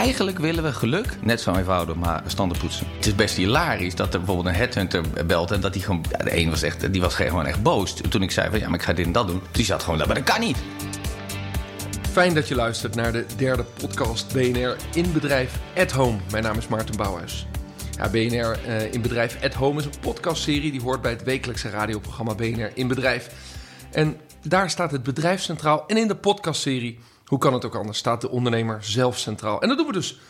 eigenlijk willen we geluk net zo eenvoudig, maar standen poetsen. Het is best hilarisch dat er bijvoorbeeld een headhunter belt en dat die gewoon. De een was echt, die was gewoon echt boos. Toen ik zei van ja, maar ik ga dit en dat doen. Die zat gewoon, maar dat kan niet. Fijn dat je luistert naar de derde podcast BNR in bedrijf at home. Mijn naam is Maarten Bouwhuis. Ja, BNR uh, in bedrijf at home is een podcastserie die hoort bij het wekelijkse radioprogramma BNR in bedrijf. En daar staat het bedrijf centraal. En in de podcastserie, hoe kan het ook anders, staat de ondernemer zelf centraal. En dat doen we dus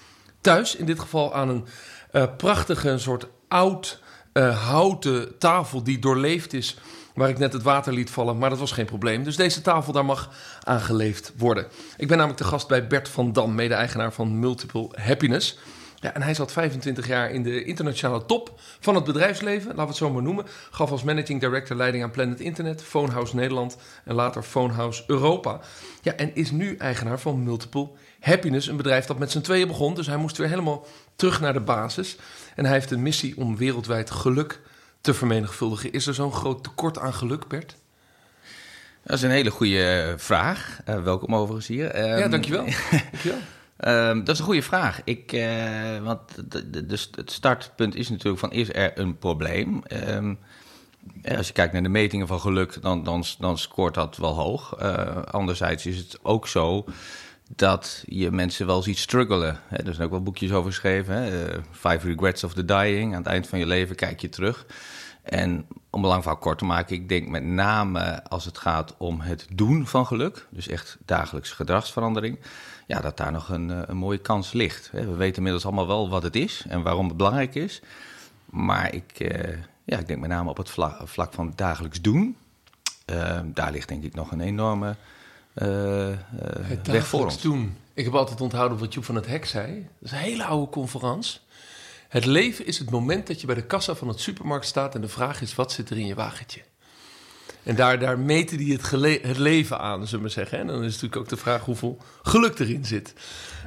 thuis, in dit geval aan een uh, prachtige soort oud uh, houten tafel die doorleefd is waar ik net het water liet vallen, maar dat was geen probleem. Dus deze tafel daar mag aangeleefd worden. Ik ben namelijk de gast bij Bert van Dam, mede-eigenaar van Multiple Happiness. Ja, en hij zat 25 jaar in de internationale top van het bedrijfsleven, laten we het zo maar noemen. Gaf als managing director leiding aan Planet Internet, Phonehouse Nederland en later Phonehouse Europa. Ja, en is nu eigenaar van Multiple Happiness, een bedrijf dat met z'n tweeën begon. Dus hij moest weer helemaal terug naar de basis. En hij heeft een missie om wereldwijd geluk te vermenigvuldigen. Is er zo'n groot tekort aan geluk, Bert? Dat is een hele goede vraag. Uh, welkom overigens hier. Um, ja, dankjewel. dankjewel. Um, dat is een goede vraag. Ik, uh, want het startpunt is natuurlijk van, is er een probleem? Um, als je kijkt naar de metingen van geluk, dan, dan, dan scoort dat wel hoog. Uh, anderzijds is het ook zo dat je mensen wel ziet struggelen. Hè, er zijn ook wel boekjes over geschreven. Hè? Five Regrets of the Dying. Aan het eind van je leven kijk je terug. En om lang verhaal kort te maken, ik denk met name als het gaat om het doen van geluk, dus echt dagelijkse gedragsverandering, ja, dat daar nog een, een mooie kans ligt. We weten inmiddels allemaal wel wat het is en waarom het belangrijk is. Maar ik, eh, ja, ik denk met name op het vlak, vlak van dagelijks doen, uh, daar ligt denk ik nog een enorme uh, weg voor ons. doen. Ik heb altijd onthouden wat Joep van het Hek zei. Dat is een hele oude conferentie. Het leven is het moment dat je bij de kassa van het supermarkt staat en de vraag is: wat zit er in je wagentje? En daar, daar meten die het, leven aan, zullen we zeggen. En dan is natuurlijk ook de vraag hoeveel geluk erin zit.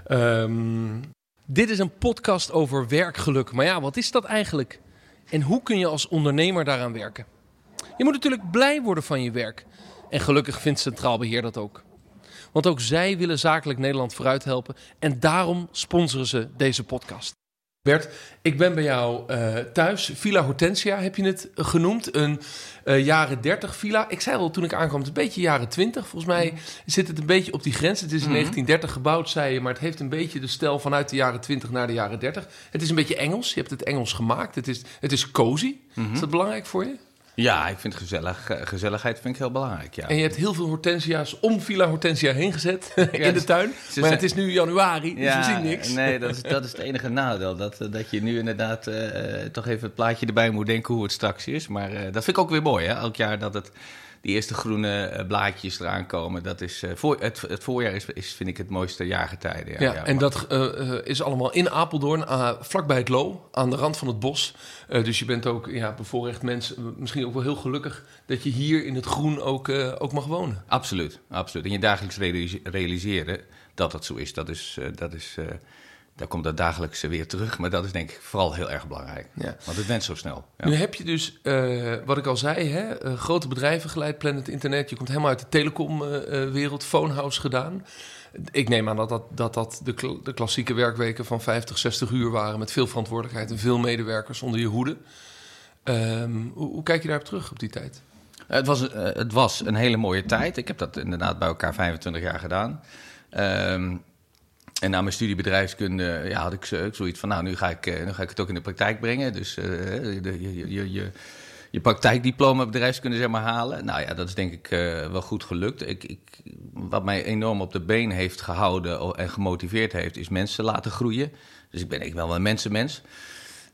Um, dit is een podcast over werkgeluk. Maar ja, wat is dat eigenlijk? En hoe kun je als ondernemer daaraan werken? Je moet natuurlijk blij worden van je werk. En gelukkig vindt Centraal Beheer dat ook. Want ook zij willen zakelijk Nederland vooruit helpen. En daarom sponsoren ze deze podcast. Bert, ik ben bij jou uh, thuis. Villa Hortensia heb je het genoemd. Een uh, jaren 30 villa. Ik zei al toen ik aankwam, het is een beetje jaren 20. Volgens mij zit het een beetje op die grens. Het is in 1930 mhm. gebouwd, zei je. Maar het heeft een beetje de stijl vanuit de jaren 20 naar de jaren 30. Het is een beetje Engels. Je hebt het Engels gemaakt. Het is, het is cozy. Mhm. Is dat belangrijk voor je? Ja, ik vind gezellig, eh, gezelligheid vind ik heel belangrijk. Ja. En je hebt heel veel hortensia's om Villa Hortensia heen gezet in de tuin. maar het is nu januari, dus we zien niks. Nee, dat is, dat is het enige nadeel. Dat, eh, dat je nu inderdaad uh, toch even het plaatje erbij moet denken hoe het straks is. Maar uh, dat vind ik ook weer mooi, hè? elk jaar dat het die eerste groene eh, blaadjes eraan komen. Dat is, uh, voor, het, het voorjaar is, is, vind ik, het mooiste jaargetijde. Ja, ja, ja en dat uh, is allemaal in Apeldoorn, vlakbij het Lo, aan de rand van het bos. dus je bent ook ja, bevoorrecht mens, misschien ook wel heel gelukkig dat je hier in het groen ook, ook mag wonen. Absoluut, absoluut. En je dagelijks realiseren dat dat zo is, dat is, dat is daar komt dat dagelijkse weer terug. Maar dat is denk ik vooral heel erg belangrijk. Ja. Want het went zo snel. Ja. Nu heb je dus, uh, wat ik al zei, hè, uh, grote bedrijven geleid, Planet Internet. Je komt helemaal uit de telecomwereld, uh, Phonehouse gedaan. Ik neem aan dat dat, dat, dat de, kl de, klassieke werkweken van 50, 60 uur waren... met veel verantwoordelijkheid en veel medewerkers onder je hoede. Um, hoe, hoe, kijk je daarop terug op die tijd? Het was, het was een hele mooie tijd. Ik heb dat inderdaad bij elkaar 25 jaar gedaan. Um, en na mijn studie bedrijfskunde ja, had ik, zoiets van, nou, nu ga, ik, eh, nu ga ik het ook in de praktijk brengen. Dus uh, de, je, je, je, je praktijkdiploma bedrijfskunde zeg maar halen. Nou ja, dat is denk ik wel goed gelukt. Ik, ik, wat mij enorm op de been heeft gehouden en gemotiveerd heeft, is mensen laten groeien. Dus ik ben ik wel een mensenmens.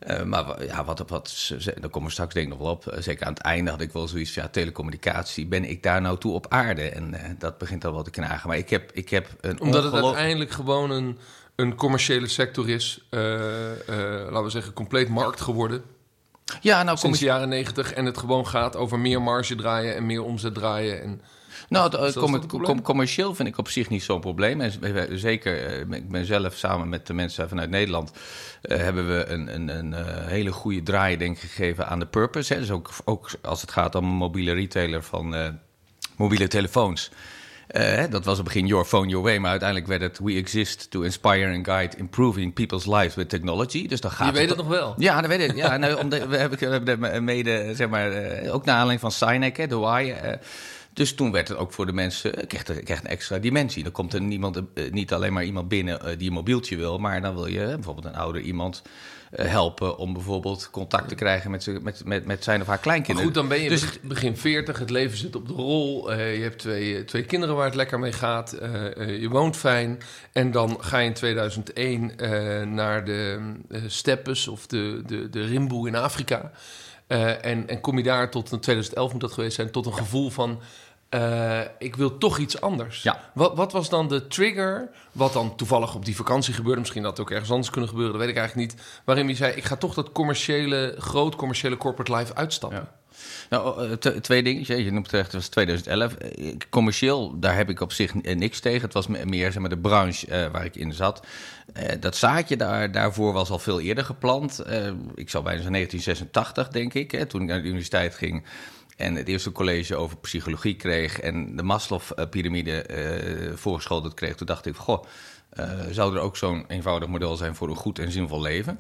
Uh, maar ja, wat, wat, daar komen we straks denk ik nog wel op. Zeker aan het einde had ik wel zoiets van ja, telecommunicatie. Ben ik daar nou toe op aarde? En uh, dat begint al wel te knagen. Maar ik heb, ik heb een Omdat het uiteindelijk gewoon een, een commerciële sector is. Uh, laten we zeggen, compleet markt geworden. Ja, nou, Sinds de jaren negentig. En het gewoon gaat over meer marge draaien en meer omzet draaien. En nou, com commercieel vind ik op zich niet zo'n probleem. En zeker, eh, ik ben zelf samen met de mensen vanuit Nederland... Uh, hebben we een, een, een hele goede draai denk ik, gegeven aan de purpose. Hè. Dus ook, ook als het gaat om een mobiele retailer van uh, mobiele telefoons... Uh, dat was op het begin Your Phone Your Way, maar uiteindelijk werd het We Exist to Inspire and Guide Improving People's Lives with Technology. Dus dan gaat Je weet het nog wel. Ja, dat weet ik. Ja, nou, we hebben, we hebben mede, zeg maar, uh, ook naar aanleiding van Sinek, hè, de Why. Uh, dus toen werd het ook voor de mensen, kreeg, er, kreeg een extra dimensie. Dan komt er niemand, niet alleen maar iemand binnen die een mobieltje wil, maar dan wil je bijvoorbeeld een ouder iemand helpen om bijvoorbeeld contact te krijgen met, met, met, met zijn of haar kleinkinderen. Maar goed, dan ben je dus, begin 40, het leven zit op de rol. Uh, je hebt twee, twee kinderen waar het lekker mee gaat. Uh, uh, je woont fijn. En dan ga je in 2001 naar de steppes of de, de, de rimboe in Afrika. en, en kom je daar tot, in 2011 moet dat geweest zijn, tot een gevoel van uh, ik wil toch iets anders. Ja. Wat, wat, was dan de trigger, wat dan toevallig op die vakantie gebeurde, misschien had het ook ergens anders kunnen gebeuren, dat weet ik eigenlijk niet, waarin je zei, ik ga toch dat commerciële, groot commerciële corporate life uitstappen? Ja. Nou, eh, twee dingen. Je noemt terecht, het was 2011. Eh, commercieel, daar heb ik op zich niks tegen. Het was meer zeg maar, de branche waar ik in zat. dat zaadje daar, daarvoor was al veel eerder geplant. ik zou bijna 1986, denk ik, hè, toen ik naar de universiteit ging en het eerste college over psychologie kreeg en de Maslow-pyramide uh, voorgeschoteld kreeg, toen dacht ik: Goh, uh, zou er ook zo'n eenvoudig model zijn voor een goed en zinvol leven?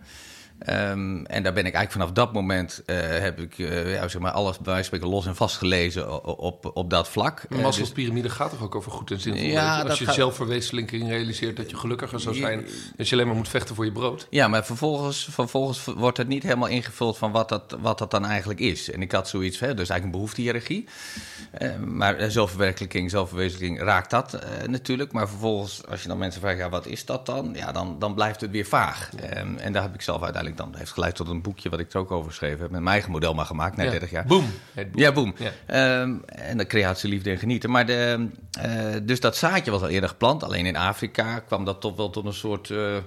Um, en daar ben ik eigenlijk vanaf dat moment uh, heb ik uh, ja, zeg maar alles bij wijze van spreken los en vast gelezen op, op dat vlak. De Maslow's pyramide gaat toch ook over goed en zinvol ja, leven? Als je gaat... zelfverwezenlijking realiseert dat je gelukkiger zou zijn als je alleen maar moet vechten voor je brood. Ja, maar vervolgens, vervolgens wordt het niet helemaal ingevuld van wat dat, wat dat dan eigenlijk is. En ik had zoiets, hè, dus eigenlijk een behoeftehiërarchie. Uh, maar zelfverwerkelijking, zelfverwezenlijking raakt dat natuurlijk. Maar vervolgens, als je dan mensen vraagt, ja, wat is dat dan? Ja, dan, dan blijft het weer vaag. Um, en daar heb ik zelf uiteindelijk dan heeft geleid tot een boekje wat ik er ook over geschreven heb. Met mijn eigen model maar gemaakt na ja. 30 jaar. Boom. Ja, boom. Ja. Um, en de creatie, liefde en genieten. Maar de, uh, dus dat zaadje was al eerder geplant. Alleen in Afrika kwam dat toch wel tot een soort uh,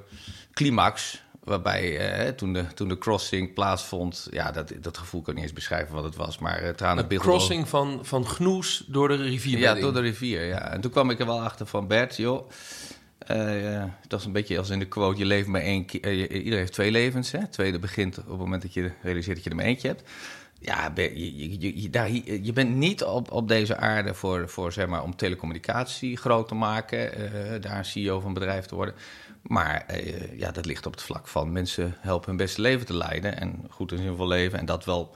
climax. Waarbij uh, toen, de, toen de crossing plaatsvond, ja, dat, dat gevoel kan ik niet eens beschrijven wat het was. Maar uh, tranen De crossing van, van Gnoes door de rivier. Ja, door de rivier, ja. En toen kwam ik er wel achter van Bert, joh. Uh, dat is een beetje als in de quote: je leeft maar één keer. Uh, iedereen heeft twee levens. Hè? Het tweede begint op het moment dat je realiseert dat je er maar eentje hebt. Ja, je, je, daar, je bent niet op, op deze aarde voor, voor, zeg maar, om telecommunicatie groot te maken, uh, daar CEO van een bedrijf te worden. Maar ja, dat ligt op het vlak van mensen helpen hun beste leven te leiden en goed en zinvol leven. En dat wel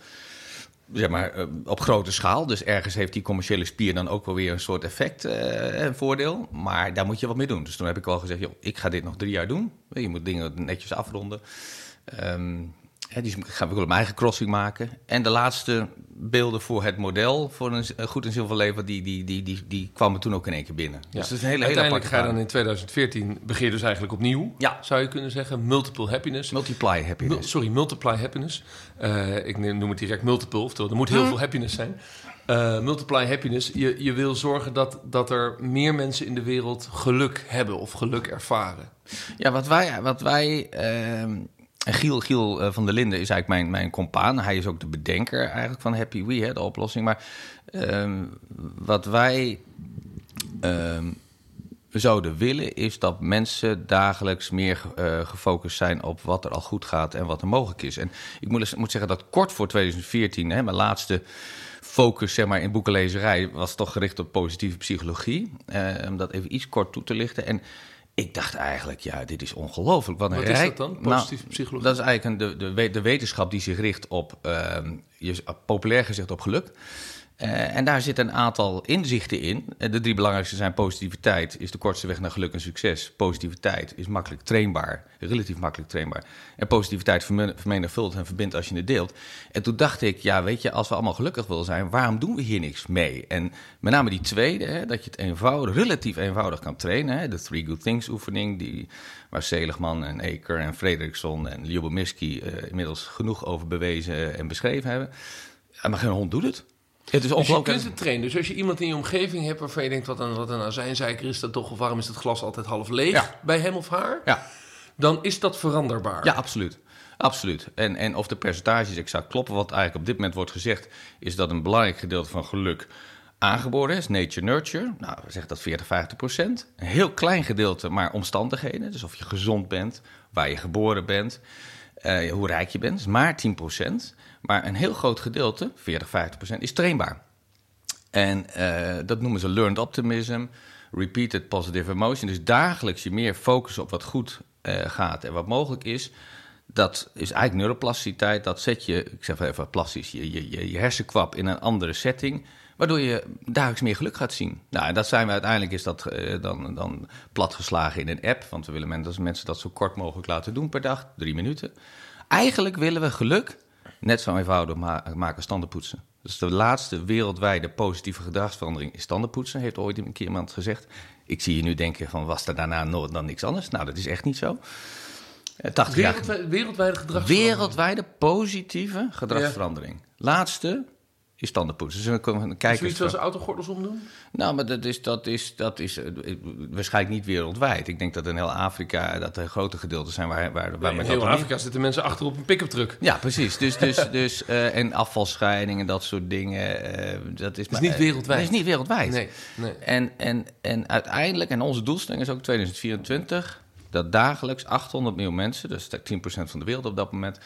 maar, eh, op grote schaal. Dus ergens heeft die commerciële spier dan ook wel weer een soort effect, uh, een voordeel. Maar daar moet je wat mee doen. Dus toen heb ik al gezegd, joh, ik ga dit nog drie jaar doen. Je moet dingen netjes afronden. Um, He, die gaan we mijn eigen crossing maken. En de laatste beelden voor het model voor een goed en zinvol leven, die, die, die, die, die kwamen toen ook in één keer binnen. Ja. Dus dat is een hele, Uiteindelijk hele ga je dan in 2014 begin je dus eigenlijk opnieuw, ja. zou je kunnen zeggen. Multiple happiness. Multiply happiness. Mul sorry, multiply happiness. Uh, ik noem het direct multiple, oftewel er moet heel hm. veel happiness zijn. Uh, multiply happiness. Je, je wil zorgen dat, dat er meer mensen in de wereld geluk hebben of geluk ervaren. Ja, wat wij, wat wij uh, en Giel, Giel uh, van der Linden is eigenlijk mijn, mijn compaan. Hij is ook de bedenker eigenlijk van Happy We, hè, de oplossing. Maar um, wat wij um, zouden willen is dat mensen dagelijks meer uh, gefocust zijn op wat er al goed gaat en wat er mogelijk is. En ik moet, moet zeggen dat kort voor 2014, hè, mijn laatste focus zeg maar, in boekenlezerij was toch gericht op positieve psychologie. Om dat even iets kort toe te lichten. En ik dacht eigenlijk, ja, dit is ongelooflijk. Wat, een Wat is dat dan, positieve nou, psychologie? Dat is eigenlijk een, de, de, de wetenschap die zich richt op, uh, je, populair gezegd, op geluk. Uh, en daar zitten een aantal inzichten in. Uh, de drie belangrijkste zijn positiviteit is de kortste weg naar geluk en succes. Positiviteit is makkelijk trainbaar, relatief makkelijk trainbaar. En positiviteit vermenigvuldigt en verbindt als je het deelt. En toen dacht ik, ja, weet je, als we allemaal gelukkig willen zijn, waarom doen we hier niks mee? En met name die tweede, hè, dat je het eenvoudig, relatief eenvoudig kan trainen. Hè, de Three Good Things oefening, die, waar Seligman en Eker en Frederickson en Lyubomirsky uh, inmiddels genoeg over bewezen en beschreven hebben. Maar geen hond doet het. Het is dus je kunt het trainen. Dus als je iemand in je omgeving hebt waarvan je denkt... wat een, wat een azijnzeiker is dat toch... of waarom is het glas altijd half leeg bij hem of haar... Ja. dan is dat veranderbaar. Ja, absoluut. Absoluut. En, en of de percentages exact kloppen... wat eigenlijk op dit moment wordt gezegd... is dat een belangrijk gedeelte van geluk aangeboren is. Nature-nurture. Nou, we zeggen dat 40, 50 procent. Een heel klein gedeelte, maar omstandigheden. Dus of je gezond bent, waar je geboren bent... Uh, hoe rijk je bent, is maar 10 procent. Maar een heel groot gedeelte, 40, 50 procent, is trainbaar. En uh, dat noemen ze learned optimism, repeated positive emotion. Dus dagelijks je meer focus op wat goed uh, gaat en wat mogelijk is. Dat is eigenlijk neuroplasticiteit. Dat zet je, ik zeg even plastisch, je, je, je hersenkwap in een andere setting. Waardoor je dagelijks meer geluk gaat zien. Nou, en dat zijn we uiteindelijk, is dat uh, dan, dan platgeslagen in een app. Want we willen mensen dat zo kort mogelijk laten doen per dag, drie minuten. Eigenlijk willen we geluk net zo eenvoudig ma maken als tandenpoetsen. Dus de laatste wereldwijde positieve gedragsverandering is tandenpoetsen, heeft ooit een keer iemand gezegd. Ik zie je nu denken van, was er daarna nooit dan niks anders? Nou, dat is echt niet zo. 80 Wereldwij wereldwijde gedragsverandering? Wereldwijde positieve gedragsverandering. Ja. Laatste is tandenpoetsen. Dus we kijken. Zoiets als autogordels omdoen? Nou, maar dat is, dat, is, dat is uh, waarschijnlijk niet wereldwijd. Ik denk dat in heel Afrika dat er grote gedeelten zijn waar... waar, waar nee, in heel Afrika niet... zitten mensen achter op een pick-up truck. Ja, precies. Dus, dus, dus, uh, en afvalscheiding en dat soort dingen. Uh, dat is, maar, is niet wereldwijd. Dat is niet wereldwijd. Nee, nee. En, en, en uiteindelijk, en onze doelstelling is ook 2024... dat dagelijks 800 miljoen mensen, dus 10% van de wereld op dat moment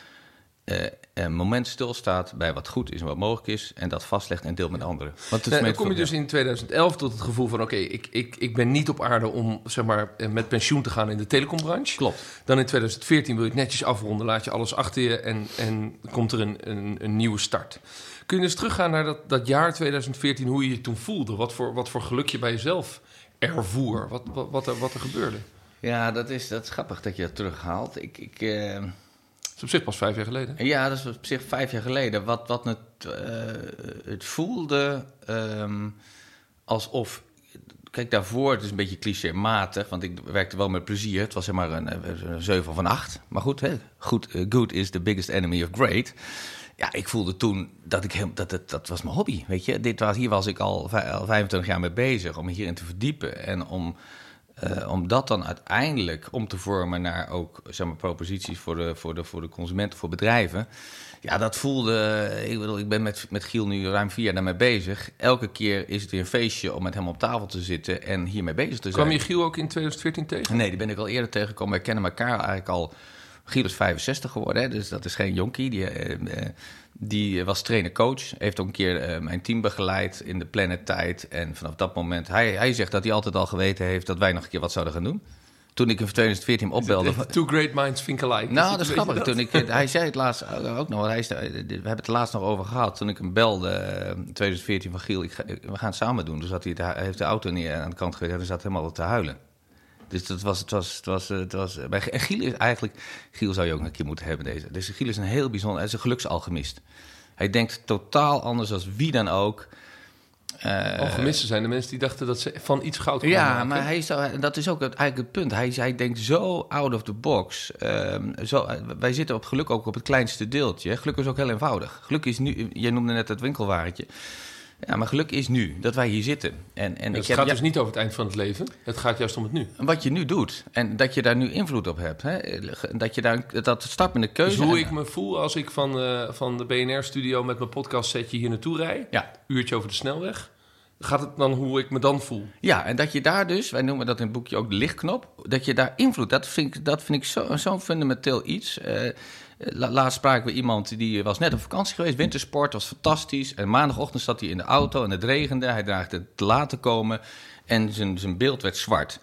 een moment stilstaat bij wat goed is en wat mogelijk is... en dat vastlegt en deelt met anderen. Want nee, dan kom je dus in 2011 tot het gevoel van... oké, okay, ik, ik, ik ben niet op aarde om zeg maar, eh, met pensioen te gaan in de telecombranche. Klopt. Dan in 2014 wil je het netjes afronden, laat je alles achter je... en, en komt er een, een, een nieuwe start. Kun je dus teruggaan naar dat, dat jaar 2014, hoe je je toen voelde? Wat voor, wat voor geluk je bij jezelf ervoer? Wat, wat, wat, er, wat er gebeurde? Ja, dat is, dat is grappig dat je dat terughaalt. Ik... ik uh op zich pas vijf jaar geleden. Ja, dat is op zich vijf jaar geleden. Wat, wat het, uh, het voelde um, alsof. Kijk, daarvoor, het is een beetje clichématig, want ik werkte wel met plezier. Het was zeg maar een, een 7 van 8. Maar goed, hè? Goed, uh, good is the biggest enemy of great. Ja, ik voelde toen dat ik heel, dat, het, dat was mijn hobby. Weet je, Dit was, hier was ik al, al 25 jaar mee bezig om hierin te verdiepen en om uh, om dat dan uiteindelijk om te vormen naar ook zeg maar, proposities voor de, voor, de, voor de consumenten, voor bedrijven. Ja, dat voelde. Ik bedoel, ik ben met, met Giel nu ruim vier jaar daarmee bezig. Elke keer is het weer een feestje om met hem op tafel te zitten en hiermee bezig te zijn. Kwam je Giel ook in 2014 tegen? Nee, die ben ik al eerder tegengekomen. Wij kennen elkaar eigenlijk al. Giel is 65 geworden, hè, dus dat is geen jonkie. Die, uh, die was trainer-coach. Heeft ook een keer uh, mijn team begeleid in de Planet-tijd. En vanaf dat moment... Hij, hij zegt dat hij altijd al geweten heeft... dat wij nog een keer wat zouden gaan doen. Toen ik in 2014 opbelde... Two great minds think alike. Nou, dat is grappig. Toen ik, hij zei het laatst ook nog... Hij, we hebben het laatst nog over gehad. Toen ik hem belde in 2014 van Giel... Ik ga, we gaan het samen doen. Dus had hij, hij heeft de auto neer aan de kant gezet... en zat helemaal te huilen. Dus dat was, het was, het was, het was, bij Giel is eigenlijk, Giel zou je ook een keer moeten hebben deze. Dus Giel is een heel bijzonder, hij is een geluksalchemist. Hij denkt totaal anders dan wie dan ook. Uh, Alchemisten zijn de mensen die dachten dat ze van iets goud konden Ja, maken. maar hij is, dat is ook het, eigenlijk het punt. Hij, hij denkt zo out of the box. Um, zo, wij zitten op geluk ook op het kleinste deeltje. Geluk is ook heel eenvoudig. Geluk is nu, je noemde net het winkelwaretje. Ja, maar geluk is nu dat wij hier zitten. En, en het gaat dus niet over het eind van het leven. Het gaat juist om het nu. Wat je nu doet. En dat je daar nu invloed op hebt. Hè? Dat je daar dat start met de keuze. Dus hoe ik me voel als ik van, uh, van de BNR-studio met mijn podcast setje hier naartoe rijd. Ja. Uurtje over de snelweg. Gaat het dan hoe ik me dan voel? Ja, en dat je daar dus, wij noemen dat in het boekje ook de lichtknop, dat je daar invloed, dat vind ik, dat vind ik zo'n zo fundamenteel iets. Uh, Laatst spraken we iemand die was net op vakantie geweest, wintersport, was fantastisch. En maandagochtend zat hij in de auto en het regende. Hij dreigde te laat te komen en zijn, zijn beeld werd zwart.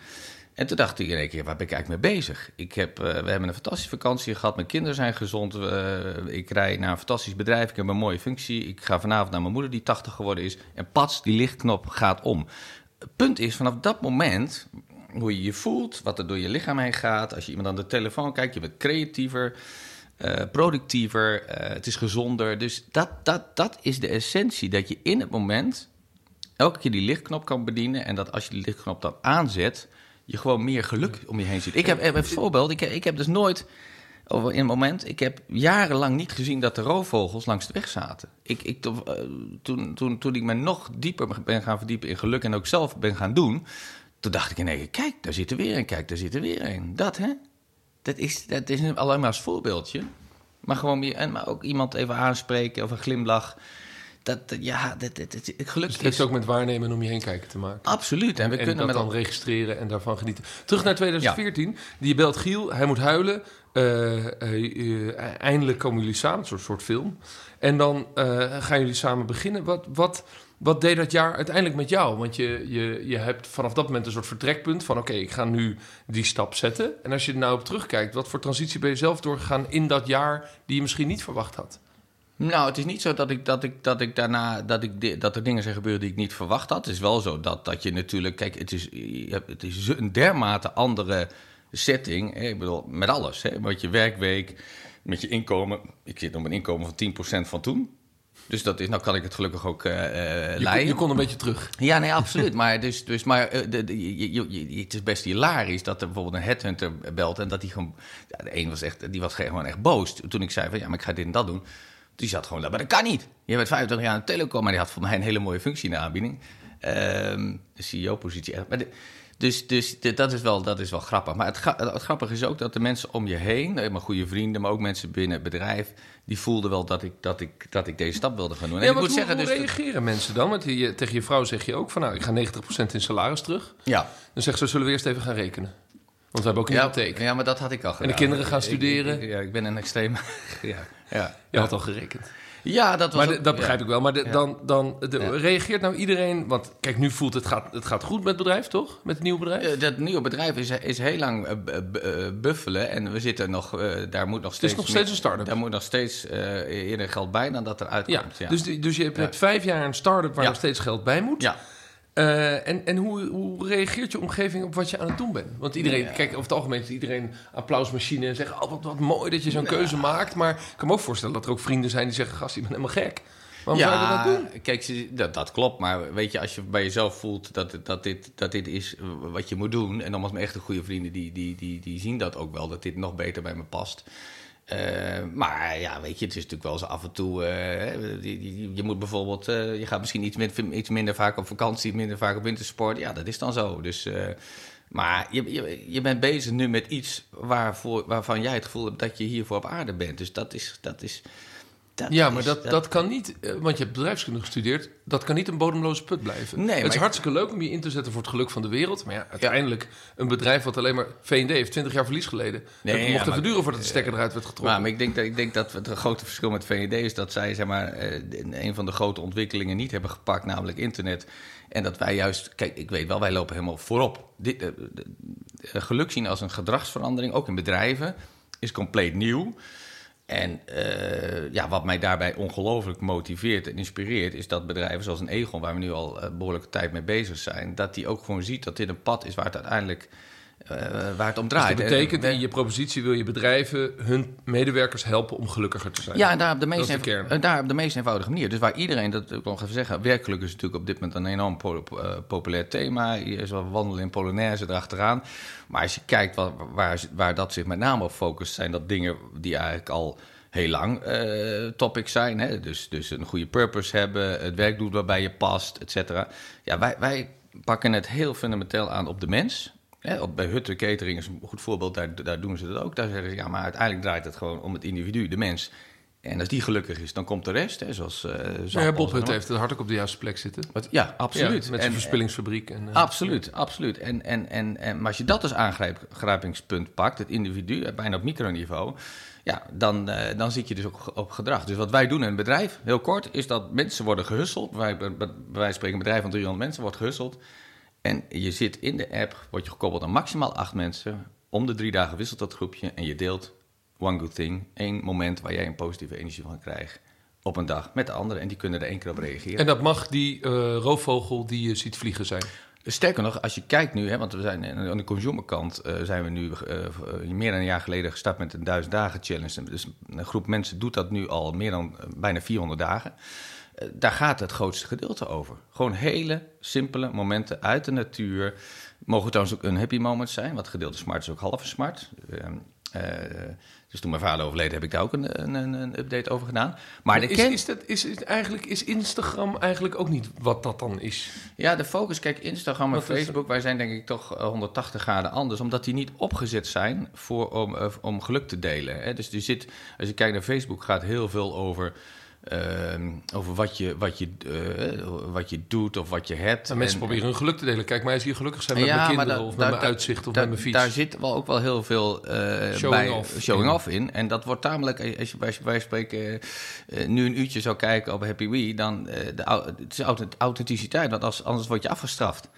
En toen dacht ik in één keer, waar ben ik eigenlijk mee bezig? Ik heb, uh, we hebben een fantastische vakantie gehad, mijn kinderen zijn gezond. Uh, ik rij naar een fantastisch bedrijf, ik heb een mooie functie. Ik ga vanavond naar mijn moeder die 80 geworden is. En pats, die lichtknop gaat om. Het punt is, vanaf dat moment, hoe je je voelt, wat er door je lichaam heen gaat. Als je iemand aan de telefoon kijkt, je bent creatiever. Uh, productiever, het is gezonder. Dus dat, dat, dat is de essentie. Dat je in het moment elke keer die lichtknop kan bedienen. En dat als je die lichtknop dan aanzet, je gewoon meer geluk om je heen ziet. Ik heb een voorbeeld. Ik, ik heb dus nooit. Over in een moment, ik heb jarenlang niet gezien dat de roofvogels langs de weg zaten. Ik, ik, uh, toen, toen, toen ik me nog dieper ben gaan verdiepen in geluk en ook zelf ben gaan doen, toen dacht ik in één keer, kijk, daar zit er weer een, kijk, daar zit er weer een. Dat, hè? Dat is, dat is alleen maar als voorbeeldje. Maar gewoon en maar ook iemand even aanspreken of een glimlach. Dat, ja, dat, dat, dat, geluk Dus het heeft ook met waarnemen en om je heen kijken te maken. Absoluut. En we en kunnen dat met dan registreren en daarvan genieten. Terug naar 2014. Die belt Giel, hij moet huilen. Eh, eh, eh, eindelijk komen jullie samen, een soort, soort film. En dan gaan jullie samen beginnen. Wat, wat, wat deed dat jaar uiteindelijk met jou? Want je, je, je hebt vanaf dat moment een soort vertrekpunt van... oké, ik ga nu die stap zetten. En als je er nou op terugkijkt... wat voor transitie ben je zelf doorgegaan in dat jaar... die je misschien niet verwacht had? Nou, het is niet zo dat ik, dat ik, dat ik daarna dat, ik, dat er dingen zijn gebeurd die ik niet verwacht had. Het is wel zo dat, dat je natuurlijk. Kijk, het is, het is een dermate andere setting. Hè? Ik bedoel, met alles. Hè? Met je werkweek, met je inkomen. Ik zit op een inkomen van 10% van toen. Dus dat is, nou kan ik het gelukkig ook eh eh, Je, kon, leiden. je kon een beetje terug. Ja, nee, absoluut. maar dus, dus, maar eh, de, de- je, je- je- het is best hilarisch dat er bijvoorbeeld een headhunter belt... en dat die gewoon... Ja, de een was echt, die was gewoon echt boos. Toen ik zei van, ja, maar ik ga dit en dat doen... Die zat gewoon, maar dat kan niet. Je bent 25 jaar aan de telecom, maar die had voor mij een hele mooie functie in de aanbieding. Ehm, de CEO-positie. dus dus dat, is wel, dat is wel grappig. Maar het, gra- het grappige is ook dat de mensen om je heen, mijn goede vrienden, maar ook mensen binnen het bedrijf, die voelden wel dat ik, dat ik, dat ik deze stap wilde gaan doen. En Ja, ik maar moet hoe, zeggen, hoe dus. reageren mensen dan? Want je, tegen je vrouw zeg je ook van... nou, ik ga 90% in salaris terug. Ja, Dan zegt ze, zullen we eerst even gaan rekenen? Want we hebben ook een ja, hypotheek. ja, maar dat had ik al gedaan. de kinderen gaan Ik- ik- studeren. ik- ja, ik ben een extreem. ja, ja. Je had al gerekend. ja, dat was. Maar ook- dat begrijp ja. ik wel. Maar de- Ja. dan, dan de- Ja. reageert nou iedereen... Want kijk, nu voelt het gaat, het gaat goed met het bedrijf, toch? Met het nieuwe bedrijf? Eh, Dat nieuwe bedrijf is, is heel lang eh, eh, buffelen en we zitten nog, daar moet nog steeds... nog steeds een start-up. Daar moet nog steeds eerder geld bij dan dat er uitkomt. Ja, Dus, dus je hebt vijf jaar een start-up waar nog steeds geld bij moet. ja. Eh, en en hoe, hoe reageert je omgeving op wat je aan het doen bent? Want iedereen, Ja. kijk, over het algemeen is iedereen applausmachine en zeggen: Oh, wat, wat mooi dat je zo'n keuze maakt. Maar ik kan me ook voorstellen dat er ook vrienden zijn die zeggen: Gast, je bent helemaal gek. Waarom zou je dat nou doen? kijk, dat, dat klopt. Maar weet je, als je bij jezelf voelt dat, dat, dit, dat dit is wat je moet doen... en nogmaals, mijn echte goede vrienden, die, die, die, die zien dat ook wel... dat dit nog beter bij me past. Eh, maar ja, weet je, het is natuurlijk wel eens af en toe... eh, die- die- je moet bijvoorbeeld... eh, je gaat misschien iets, iets minder vaak op vakantie, minder vaak op wintersport. Ja, dat is dan zo. Dus... eh, maar je, je, je bent bezig nu met iets waarvoor, waarvan jij het gevoel hebt dat je hiervoor op aarde bent. Dus dat is. Dat is dat Ja, maar is- dat, dat kan niet, eh, want je hebt bedrijfskunde gestudeerd, dat kan niet een bodemloze put blijven. Nee, het is ik- hartstikke leuk om je in te zetten voor het geluk van de wereld. Maar ja, uiteindelijk een bedrijf wat alleen maar... V&D heeft 20 jaar verlies geleden. Nee, het ja, mocht even duren voordat de stekker eruit werd getrokken. Maar, maar ik denk dat, ik denk dat het grote verschil met VND is dat zij zeg maar, eh, een van de grote ontwikkelingen niet hebben gepakt, namelijk internet. En dat wij juist, kijk, ik weet wel, wij lopen helemaal voorop. Dit, eh, geluk zien als een gedragsverandering, ook in bedrijven, is compleet nieuw. En eh, ja, wat mij daarbij ongelooflijk motiveert en inspireert, is dat bedrijven zoals een Egon, waar we nu al eh, behoorlijke tijd mee bezig zijn, dat die ook gewoon ziet dat dit een pad is waar het uiteindelijk eh, waar het om Dus draait. dat En- betekent, en- in je propositie wil je bedrijven hun medewerkers helpen om gelukkiger te zijn. Ja, daar op de meest, Dat is de en daar op de meest eenvoudige manier. Dus waar iedereen, dat wil ik nog even zeggen, werkelijk is natuurlijk op dit moment een enorm po- eh, populair thema. Hier is wel wandelen in Polonaise erachteraan. Maar als je kijkt waar, waar dat zich met name op focust, zijn dat dingen die eigenlijk al heel lang eh topics zijn. Hè? Dus, dus een goede purpose hebben, het werk doen waarbij je past, et cetera. Ja, wij, wij pakken het heel fundamenteel aan op de mens. Hè, op, bij Hutte Catering is een goed voorbeeld, daar, daar doen ze dat ook. Daar zeggen ze, ja, maar uiteindelijk draait het gewoon om het individu, de mens. En als die gelukkig is, dan komt de rest. Hè, zoals, eh ja, Bob zo Hut maar. heeft het hard ook op de juiste plek zitten. Wat- Ja, absoluut. Ja, met zijn verspillingsfabriek. En, eh, Absoluut, absoluut. En, en, en, en, maar als je dat als aangrijpingspunt pakt, het individu, eh, bijna op microniveau, ja, dan, eh, dan zit je dus ook op gedrag. Dus wat wij doen in een bedrijf, heel kort, is dat mensen worden gehusteld. Wij, bij bij wijze van spreken een bedrijf van 300 mensen wordt gehusteld. En je zit in de app, word je gekoppeld aan maximaal acht mensen. Om de drie dagen wisselt dat groepje en je deelt one good thing. één moment waar jij een positieve energie van krijgt op een dag met de anderen. En die kunnen er één keer op reageren. En dat mag die eh, roofvogel die je ziet vliegen zijn. Sterker nog, als je kijkt nu, hè, want we zijn aan de consumerkant uh, zijn we nu uh, meer dan een jaar geleden gestart met een duizend dagen challenge. Dus een groep mensen doet dat nu al meer dan bijna 400 dagen. Uh, daar gaat het grootste gedeelte over. Gewoon hele simpele momenten uit de natuur. Mogen trouwens ook een happy moment zijn, want gedeelte smart is ook halve smart. Uh, dus toen mijn vader overleed, heb ik daar ook een, een, een update over gedaan. Maar, maar de is, ken... is, dat, is, is, eigenlijk, is Instagram eigenlijk ook niet wat dat dan is? Ja, de focus, kijk, Instagram en Facebook, wij zijn denk ik toch 180 graden anders, omdat die niet opgezet zijn voor, om, om geluk te delen. Hè? Dus je zit, als je kijkt naar Facebook, gaat heel veel over ehm, over wat je, wat, je, eh, wat je doet of wat je hebt. En mensen En- proberen hun geluk te delen. Kijk, mij is hier gelukkig zijn met Ja, mijn kinderen da- of met mijn uitzicht of met mijn fiets. Daar zit wel ook wel heel veel eh, Showing bij, off showing in. off in. En dat wordt tamelijk, eh, als je bij wij spreken nu een uurtje zou kijken op Happy Wee, dan de, het is authent- authenticiteit, want als, anders word je afgestraft.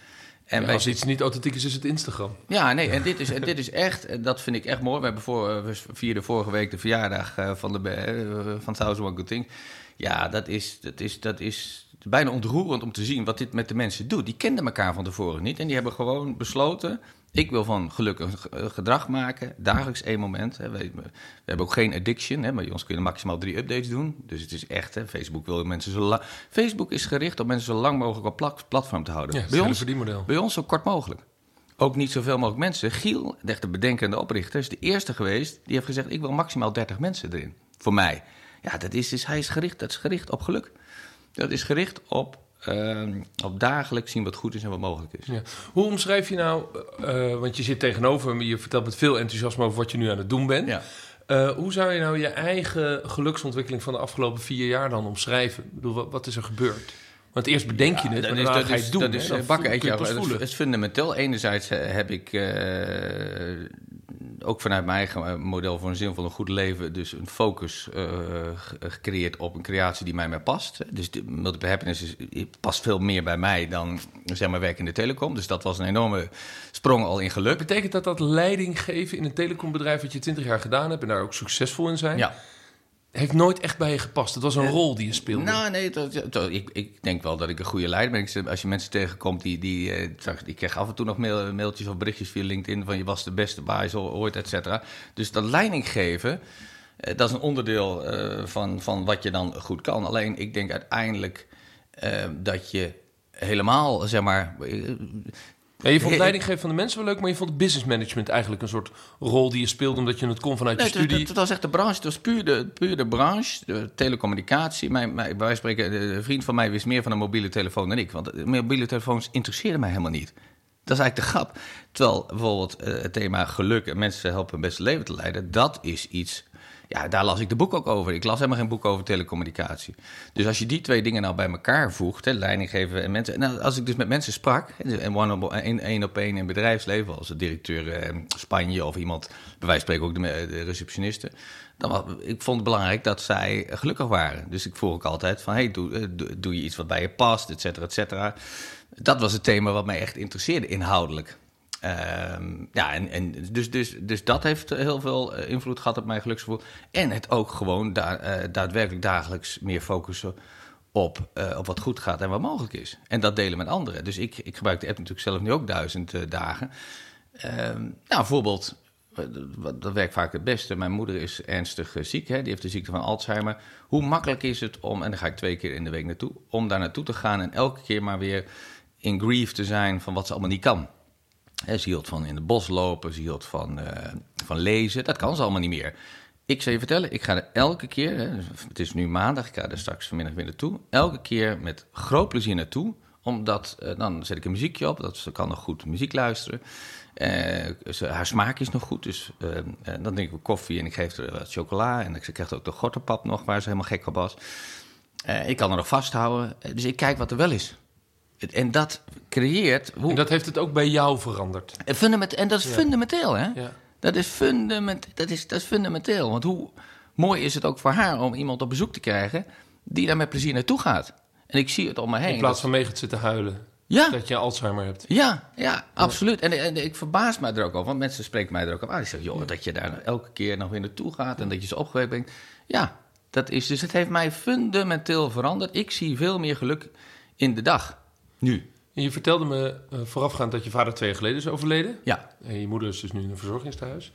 En Ja, wij als iets niet authentiek is, is het Instagram. ja, nee, en dit is, en dit is echt, en dat vind ik echt mooi. We hebben voor, eh, we vierden vorige week de verjaardag eh, van, de, eh, van Thousand One Good Things. Ja, dat is, dat, is, dat is bijna ontroerend om te zien wat dit met de mensen doet. Die kenden elkaar van tevoren niet en die hebben gewoon besloten... ik wil van geluk een ge- een gedrag maken, dagelijks één moment. Hè. We, we hebben ook geen addiction, hè, bij ons kunnen maximaal drie updates doen. Dus het is echt, hè, Facebook wil mensen zo lang... Facebook is gericht om mensen zo lang mogelijk op plat- platform te houden. Ja, bij, ons, verdienmodel. bij ons zo kort mogelijk. Ook niet zoveel mogelijk mensen. Giel, de echte bedenkende oprichter, is de eerste geweest die heeft gezegd: Ik wil maximaal 30 mensen erin. Voor mij. Ja, dat is, dus, hij is gericht, dat is gericht op geluk. Dat is gericht op, ehm, op dagelijks zien wat goed is en wat mogelijk is. Ja. Hoe omschrijf je nou, eh, want je zit tegenover me, je vertelt met veel enthousiasme over wat je nu aan het doen bent. Ja. Eh, hoe zou je nou je eigen geluksontwikkeling van de afgelopen vier jaar dan omschrijven? Ik bedoel, wat, wat is er gebeurd? Want eerst bedenk je het, maar dat is, daarna dat ga je is, het doen. dat is Dan eh, bakken je pas Het is, het is fundamenteel. Enerzijds heb ik ook vanuit mijn eigen eh, model voor een zinvol een goed leven... dus een focus eh, ge- gecreëerd op een creatie die mij meer past. Dus de multiple happiness is, past veel meer bij mij dan zeg maar, werk in de telecom. Dus dat was een enorme sprong al in geluk. Betekent dat dat leiding geven in een telecombedrijf wat je 20 jaar gedaan hebt en daar ook succesvol in zijn, Ja. Heeft nooit echt bij je gepast? Het was een rol die je speelde. Nou, nee, dat, dat- ik, ik denk wel dat ik een goede leider ben. Als je mensen tegenkomt die... die eh, ik krijg af en toe nog mail- mailtjes of berichtjes via LinkedIn... van je was de beste baas ooit, et cetera. Dus dat leiding geven, eh, dat is een onderdeel eh, van, van wat je dan goed kan. Alleen, ik denk uiteindelijk eh, dat je helemaal, zeg maar... Ja, je vond Ik- leiding geven van de mensen wel leuk, maar je vond business management eigenlijk een soort rol die je speelde omdat je het kon vanuit Nee, je het, studie. het was echt de branche, het was puur de, puur de branche, de telecommunicatie. Mijn, mijn, wij spreken, een vriend van mij wist meer van een mobiele telefoon dan ik. Want mobiele telefoons interesseerden mij helemaal niet. Dat is eigenlijk de grap. Terwijl bijvoorbeeld eh, het thema geluk en mensen helpen een beste leven te leiden, dat is iets. Ja, daar las ik de boek ook over. Ik las helemaal geen boek over telecommunicatie. Dus als je die twee dingen nou bij elkaar voegt, hè, leiding geven en mensen. Nou, als ik dus met mensen sprak, op, één, op één in bedrijfsleven, als de directeur eh, Spanje of iemand, bij wijze van spreken ook de, receptionisten. Dan, ik vond het belangrijk dat zij gelukkig waren. Dus ik vroeg ook altijd van, hey, doe, eh, doe, doe je iets wat bij je past, et cetera, et cetera. Dat was het thema wat mij echt interesseerde, inhoudelijk. Ehm, ja, en, en dus, dus, dus dat heeft heel veel eh, invloed gehad op mijn geluksgevoel. En het ook gewoon eh, daadwerkelijk dagelijks meer focussen op, eh, op wat goed gaat en wat mogelijk is. En dat delen met anderen. Dus ik, ik gebruik de app natuurlijk zelf nu ook duizend dagen. Ehm, nou, bijvoorbeeld, dat werkt vaak het beste. Mijn moeder is ernstig ziek, hè? die heeft de ziekte van Alzheimer. Hoe makkelijk is het om, en daar ga ik twee keer in de week naartoe, om daar naartoe te gaan en elke keer maar weer in grief te zijn van wat ze allemaal niet kan. Ze hield van in het bos lopen, ze hield van, eh, van lezen. Dat kan ze allemaal niet meer. Ik zal je vertellen, ik ga er elke keer, hè, het is nu maandag, ik ga er straks vanmiddag weer naartoe. Elke keer met groot plezier naartoe. Omdat, eh, dan zet ik een muziekje op, dat ze kan nog goed muziek luisteren. Eh, haar smaak is nog goed, dus dan drink ik koffie en ik geef haar wat chocola. En ze krijgt ook de gortenpap nog, waar ze helemaal gek op was. Ik kan haar nog vasthouden, dus ik kijk wat er wel is. En dat creëert... Hoe, En dat heeft het ook bij jou veranderd. en, fundament, en dat is Ja. fundamenteel, hè? Ja. Dat, is fundament, dat, is, dat is fundamenteel. Want hoe mooi is het ook voor haar om iemand op bezoek te krijgen... die daar met plezier naartoe gaat. En ik zie het om me heen. In plaats van mee gaat zitten huilen. Ja, Dat je Alzheimer hebt. ja, ja, absoluut. En, en ik verbaas mij er ook over. Want mensen spreken mij er ook op aan. Die zeggen, joh, dat je daar elke keer nog weer naartoe gaat... en dat je zo opgewekt bent. Ja, dat is... Dus het heeft mij fundamenteel veranderd. Ik zie veel meer geluk in de dag. Nu. En je vertelde me eh, voorafgaand dat je vader twee jaar geleden is overleden. Ja. En je moeder is dus nu in een verzorgingstehuis.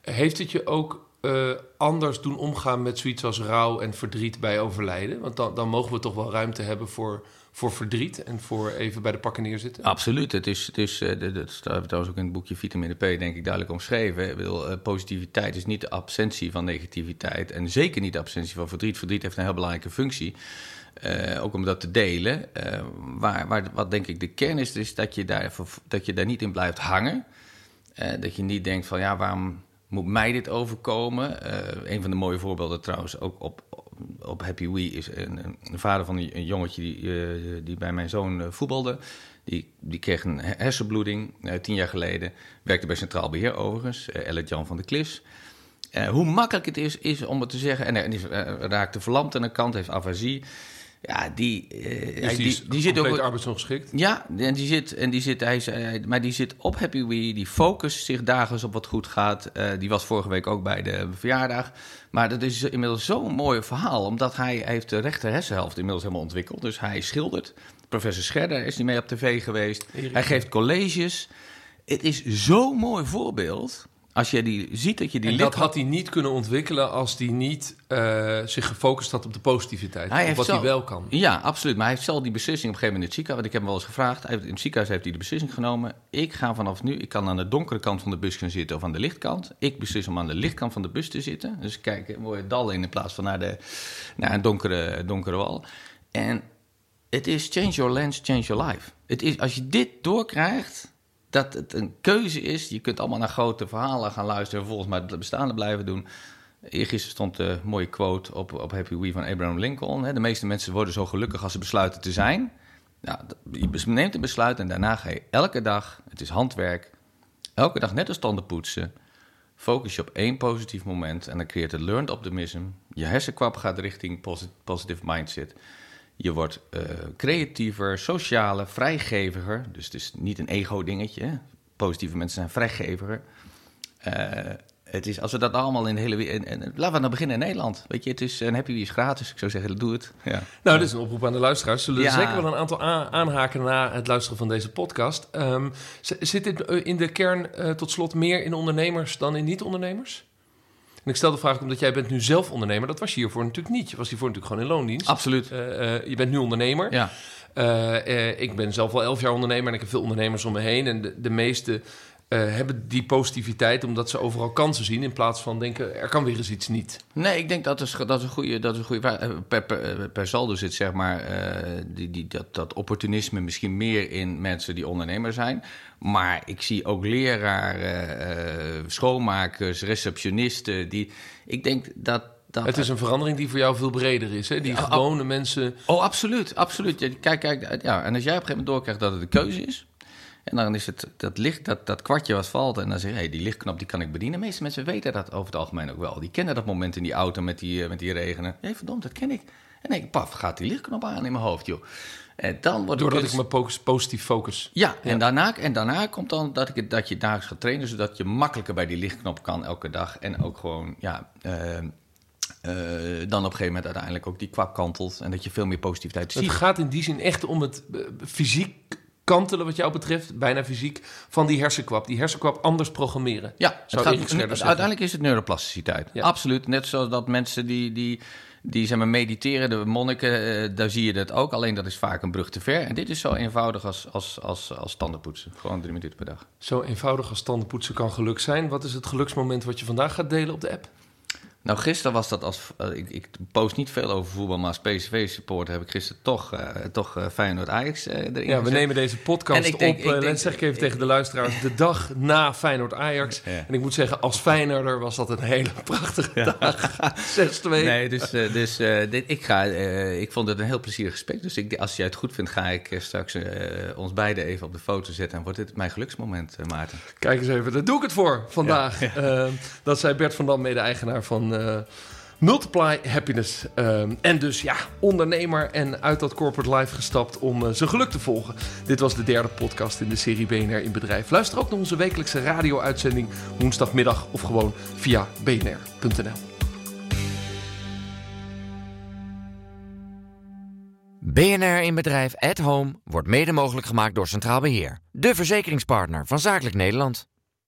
Heeft het je ook eh, anders doen omgaan met zoiets als rouw en verdriet bij overlijden? Want dan, dan mogen we toch wel ruimte hebben voor, voor verdriet en voor even bij de pakken neerzitten. Absoluut. Het is, het is, eh, dat staat trouwens ook in het boekje Vitamine P, denk ik, duidelijk omschreven. Ik bedoel, positiviteit is niet de absentie van negativiteit. En zeker niet de absentie van verdriet. Verdriet heeft een heel belangrijke functie. Eh, ook om dat te delen. Eh, waar, waar, wat denk ik de kern is, is dat je daar, dat je daar niet in blijft hangen. Eh, dat je niet denkt van ja, waarom moet mij dit overkomen? Een van de mooie voorbeelden trouwens ook op, op- Happy Wee is een, een vader van een, jongetje die, die bij mijn zoon voetbalde. Die, die kreeg een hersenbloeding tien jaar geleden. Werkte bij Centraal Beheer overigens, Ellet Jan van de Klis. hoe makkelijk het is, is om het te zeggen. En hij raakte verlamd aan de kant, heeft afasie. Ja, die, uh, die, die, die zit ook arbeidsongeschikt. Ja, en die zit en die zit hij, maar die zit op Happy Wee, die focust zich dagelijks op wat goed gaat. Uh, die was vorige week ook bij de verjaardag. Maar dat is inmiddels zo'n mooi verhaal, omdat hij heeft de rechter hersenhelft inmiddels helemaal ontwikkeld. Dus hij schildert. Professor Scherder is niet mee op tv geweest. Hij geeft colleges. Het is zo'n mooi voorbeeld als je die ziet dat je die. En dat had hij niet kunnen ontwikkelen als hij niet uh, zich gefocust had op de positiviteit. Hij wat hij wel kan. Ja, absoluut. Maar hij heeft zelf die beslissing op een gegeven moment in het ziekenhuis. Want ik heb hem wel eens gevraagd. Hij heeft, in het ziekenhuis heeft hij de beslissing genomen. Ik ga vanaf nu. Ik kan aan de donkere kant van de bus gaan zitten of aan de lichtkant. Ik beslis om aan de lichtkant van de bus te zitten. Dus kijk, mooie dal in in plaats van naar, de, naar een donkere, donkere wal. En het is change your lens, change your life. Het is, als je dit doorkrijgt dat het een keuze is. Je kunt allemaal naar grote verhalen gaan luisteren en volgens mij het bestaande blijven doen. Eergisteren stond de mooie quote op, op Happy Wee van Abraham Lincoln. De meeste mensen worden zo gelukkig als ze besluiten te zijn. Nou, je neemt een besluit en daarna ga je elke dag, het is handwerk, elke dag net als tanden poetsen. Focus je op één positief moment en dan creëert het learned optimism. Je hersenkwap gaat richting positive mindset. Je wordt uh, creatiever, socialer, vrijgeviger. Dus het is niet een ego-dingetje. Positieve mensen zijn vrijgeviger. Uh, het is, als we dat allemaal in de hele wereld. Laten we dan beginnen in Nederland. Weet je, het is een happy wie is gratis. Ik zou zeggen, doe het. Ja. Nou, dit is een oproep aan de luisteraars. Zullen ja. zeker wel een aantal aanhaken na het luisteren van deze podcast. Um, zit dit eh, in de kern uh, tot slot meer in ondernemers dan in niet-ondernemers? En ik stel de vraag omdat jij bent nu zelf ondernemer. Dat was je hiervoor natuurlijk niet. Je was hiervoor natuurlijk gewoon in loondienst. Absoluut. Uh, uh, je bent nu ondernemer. Ja. Uh, ik ben zelf al elf jaar ondernemer en ik heb veel ondernemers om me heen. En de, de meeste uh, hebben die positiviteit omdat ze overal kansen zien in plaats van denken er kan weer eens iets niet. Nee, ik denk dat is, dat is een goede, dat is een goede eh, per, per, per saldo zit zeg maar uh, die, die, dat, dat opportunisme misschien meer in mensen die ondernemer zijn. Maar ik zie ook leraren, uh, schoonmakers, receptionisten die. Ik denk dat dat, het is een verandering die voor jou veel breder is, hè? Die gewone mensen. Oh, absoluut, absoluut. Kijk, kijk, ja. En als jij op een gegeven moment doorkrijgt dat het een keuze is, en dan is het dat licht, dat, dat kwartje wat valt. En dan zeg je, hey, die lichtknop die kan ik bedienen. De meeste mensen weten dat over het algemeen ook wel. Die kennen dat moment in die auto met die, eh, met die regenen. Hé, hey, verdomd, dat ken ik. En dan paf, gaat die lichtknop aan in mijn hoofd, joh. En dan wordt Doordat ik me positief focus. Ja, En, daarna, en daarna komt dan dat, ik, dat je dagelijks gaat trainen... zodat je makkelijker bij die lichtknop kan elke dag. En ook gewoon, ja... Uh, uh, dan op een gegeven moment uiteindelijk ook die kwak kantelt... en dat je veel meer positiviteit ziet. Het gaat in die zin echt om het fysiek kantelen wat jou betreft, bijna fysiek, van die hersenkwap. Die hersenkwap anders programmeren. Ja, het gaat, uiteindelijk is het neuroplasticiteit. Ja. Absoluut. Net zoals dat mensen die, die, die zeg maar, mediteren, de monniken, uh, daar zie je dat ook. Alleen dat is vaak een brug te ver. En dit is zo eenvoudig als, als, als, als tandenpoetsen. Gewoon drie minuten per dag. Zo eenvoudig als tandenpoetsen kan geluk zijn. Wat is het geluksmoment wat je vandaag gaat delen op de app? Nou, gisteren was dat als. Uh, ik, ik, post niet veel over voetbal, maar als PSV-supporter heb ik gisteren toch, uh, toch uh, Feyenoord Ajax erin Ja, we nemen deze podcast denk, op. Denk, zeg ik even tegen de luisteraars: de dag na Feyenoord Ajax. Ja. En ik moet zeggen, als Feyenoorder was dat een hele prachtige ja. dag. 6-2. Nee, dus, dus dit, ik, ga, ik vond het een heel plezierig gesprek. Dus ik, als jij het goed vindt, ga ik straks ons beiden even op de foto zetten. En wordt dit mijn geluksmoment, Maarten. Kijk eens even, daar doe ik het voor vandaag. Ja. dat zei Bert van Dam, mede-eigenaar van uh, Multiply Happiness. Uh, en dus ja, ondernemer en uit dat corporate life gestapt om uh, zijn geluk te volgen. Dit was de derde podcast in de serie BNR in Bedrijf. Luister ook naar onze wekelijkse radio-uitzending woensdagmiddag of gewoon via bnr.nl. BNR in Bedrijf at Home wordt mede mogelijk gemaakt door Centraal Beheer. De verzekeringspartner van Zakelijk Nederland.